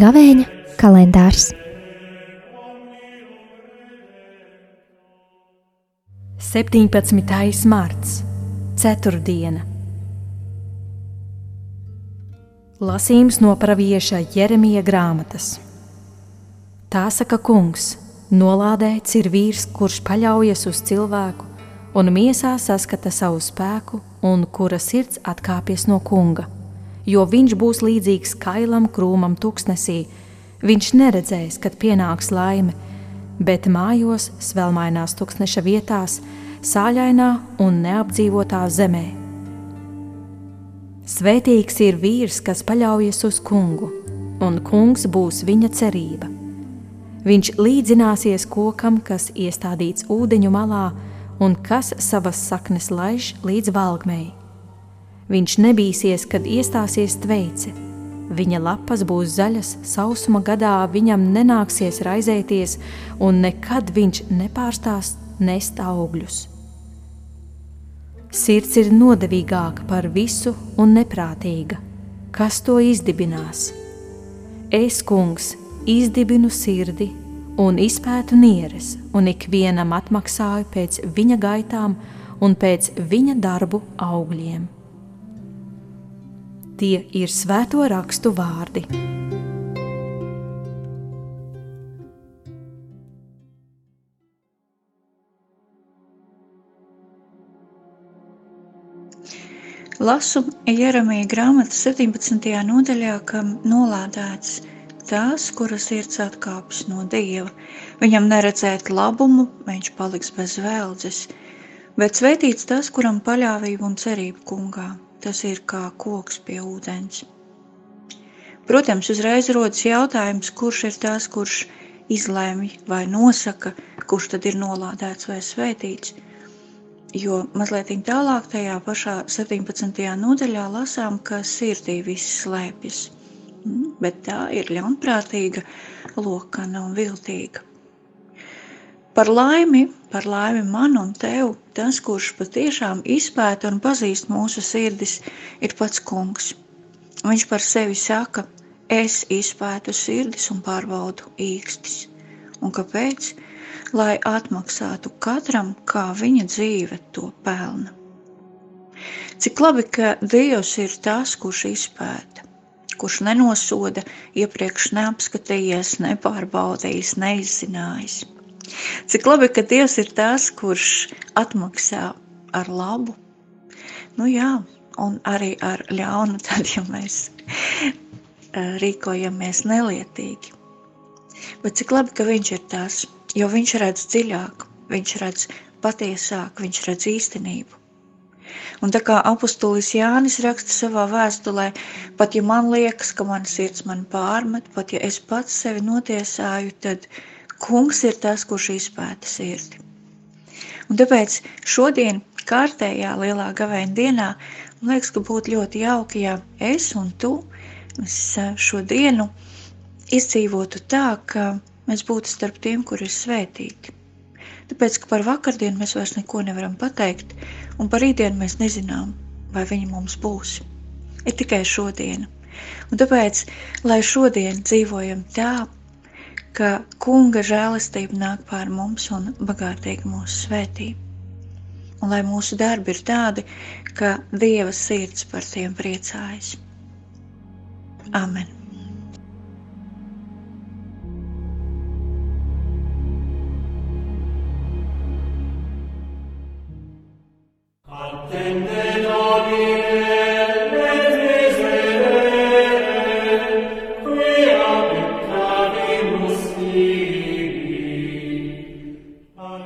Gavēņa kalendārs. Septiņpadsmitais marts, ceturtdiena. Lasījums no pravieša Jeremija grāmatas. Tā saka kungs, nolādēts ir vīrs, kurš paļaujas uz cilvēku un miesā saskata savu spēku un kura sirds atkāpjas no kunga jo viņš būs līdzīgs kailam krūmam tuksnesī. Viņš neredzēs, kad pienāks laime, bet mājos svelmainās tuksneša vietās, sāļainā un neapdzīvotā zemē. Svētīgs ir vīrs, kas paļaujas uz kungu, un kungs būs viņa cerība. Viņš līdzināsies kokam, kas iestādīts ūdeņu malā un kas savas saknes laiž līdz valgmei. Viņš nebīsies, kad iestāsies tveice. Viņa lapas būs zaļas, sausuma gadā viņam nenāksies raizēties, un nekad viņš nepārstās nest augļus. Sirds ir nodevīgāka par visu un neprātīga. Kas to izdibinās? Es, kungs, izdibinu sirdi un izpētu nieres, un ikvienam atmaksāju pēc viņa gaitām un pēc viņa darbu augļiem. Tie ir svēto rakstu vārdi. Lasu Jeremija grāmatas 17. nodaļā, kam nolādēts tās, kuras sirds atkāpjas no Dieva. Viņam neredzēt labumu, viņš paliks bez vēldzes, bet svētīts tas, kuram paļāvība un cerība kungā tas ir kā koks pie ūdens. Protams, uzreiz rodas jautājums, kurš ir tas, kurš izlēmj vai nosaka, kurš tad ir nolādēts vai svētīts. Jo mazliet tālāk, tajā pašā 17. nodaļā, lasām, ka sirdī viss slēpjas. Bet tā ir ļaunprātīga, lokana un viltīga. Par laimi, par laimi man un tev, tas, kurš patiešām izpēta un pazīst mūsu sirdis, ir pats kungs. Viņš par sevi saka, es izpētu sirdis un pārbaudu īkstis. Un kāpēc? Lai atmaksātu katram, kā viņa dzīve to pelna. Cik labi, ka Dievs ir tas, kurš izpēta, kurš nenosoda, iepriekš neapskatījies, nepārbaudījis, neizzinājis. Cik labi, ka Dievs ir tas, kurš atmaksā ar labu. Nu jā, un arī ar ļaunu, tad, ja mēs eh, rīkojamies nelietīgi. Bet cik labi, ka viņš ir tas, jo viņš redz dziļāk, viņš redz patiesāk, viņš redz īstenību. Un tā kā apustulis Jānis raksta savā vēstulē, pat ja man liekas, ka mana sirds man pārmet, pat ja es pats sevi notiesāju, tad Kungs ir tas, kurš izpēta sirdi. Un tāpēc šodien, kārtējā lielā gavēņa dienā, man liekas, ka būtu ļoti jauki, ja es un tu šo dienu izdzīvotu tā, ka mēs būtu starp tiem, kur ir svētīti. Tāpēc, ka par vakardienu mēs vairs neko nevaram pateikt, un par rītdienu mēs nezinām, vai viņa mums būs. Ir tikai šodiena. Un tāpēc, lai šodien dzīvojam tā, ka kunga žēlastība nāk pār mums un bagātīgi mūsu svētī. Un lai mūsu darbi ir tādi, ka Dieva sirds par tiem priecājas. Amen!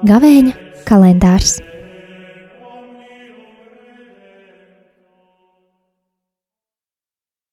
Gavēņa kalendārs.